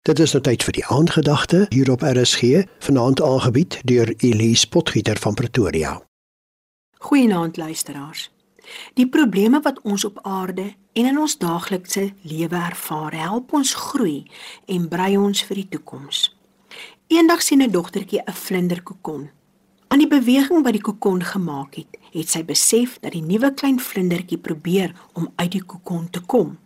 Dit is nou tyd vir die aandgedagte hier op RSG, vanaand aangebied deur Elise Potgieter van Pretoria. Goeienaand luisteraars. Die probleme wat ons op aarde en in ons daaglikse lewe ervaar, help ons groei en brei ons vir die toekoms. Eendag sien 'n dogtertjie 'n vlinderkokon. Aan die beweging wat die kokon gemaak het, het sy besef dat die nuwe klein vlindertjie probeer om uit die kokon te kom.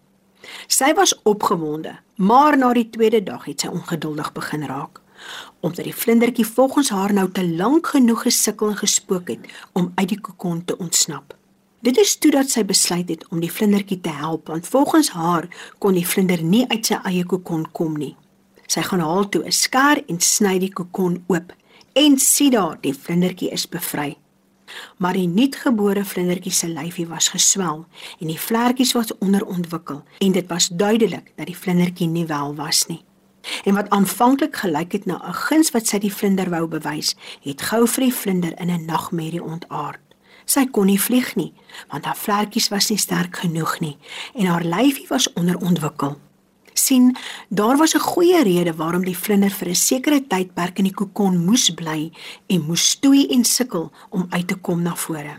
Sy was opgewonde, maar na die tweede dag het sy ongeduldig begin raak omdat die vlindertjie volgens haar nou te lank genoeg gesukkel en gespook het om uit die kokon te ontsnap. Dit is toe dat sy besluit het om die vlindertjie te help want volgens haar kon die vlinder nie uit sy eie kokon kom nie. Sy gaan haal toe 'n skaar en sny die kokon oop en sien daar die vlindertjie is bevry. Maar die nuutgebore vlindertjie se lyfie was geswel en die vlekkies was onderontwikkel en dit was duidelik dat die vlindertjie nie wel was nie. En wat aanvanklik gelyk het na 'n guns wat sy die vlinder wou bewys, het gou vir die vlinder in 'n nagmerrie ontaard. Sy kon nie vlieg nie, want haar vlekkies was nie sterk genoeg nie en haar lyfie was onderontwikkel. Sien, daar was 'n goeie rede waarom die vlinder vir 'n sekere tydperk in die kokon moes bly en moes stoei en sukkel om uit te kom na vore.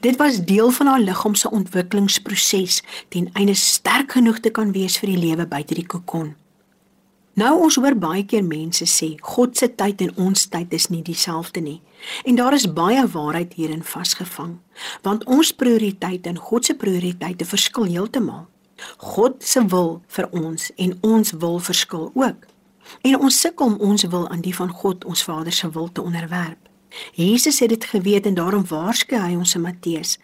Dit was deel van haar liggaam se ontwikkelingsproses ten einde sterk genoeg te kan wees vir die lewe buite die kokon. Nou ons hoor baie keer mense sê God se tyd en ons tyd is nie dieselfde nie. En daar is baie waarheid hierin vasgevang, want ons prioriteite en God se prioriteite verskil heeltemal. God se wil vir ons en ons wil verskil ook. En ons sukkel om ons wil aan die van God, ons Vader se wil te onderwerp. Jesus het dit geweet en daarom waarsku hy ons in Matteus: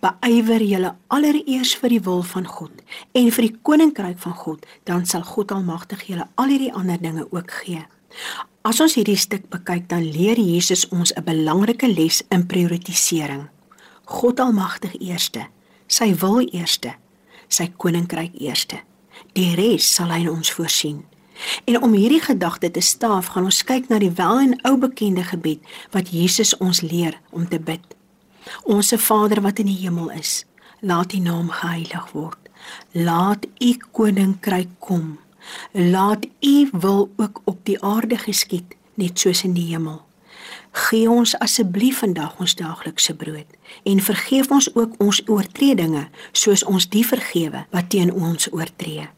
"Beywer julle allereers vir die wil van God en vir die koninkryk van God, dan sal God Almagtig julle al hierdie ander dinge ook gee." As ons hierdie stuk bekyk, dan leer Jesus ons 'n belangrike les in prioritisering. God Almagtig eerste, sy wil eerste, sy koninkryk eerste. Die res sal hy in ons voorsien. En om hierdie gedagte te staaf, gaan ons kyk na die wel en ou bekende gebed wat Jesus ons leer om te bid. Onse Vader wat in die hemel is, laat U naam geheilig word. Laat U koninkryk kom. Laat U wil ook op die aarde geskied, net soos in die hemel. Gee ons asseblief vandag ons daaglikse brood en vergeef ons ook ons oortredinge soos ons die vergewe wat teen ons oortree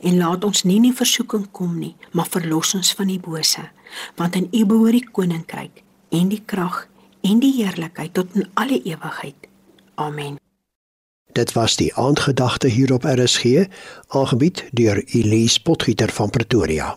en laat ons nie in versoeking kom nie, maar verlos ons van die bose, want in U behoort die koninkryk en die krag en die heerlikheid tot in alle ewigheid. Amen. Dit was die aandgedagte hier op RSG, aangebied deur Elise Potgieter van Pretoria.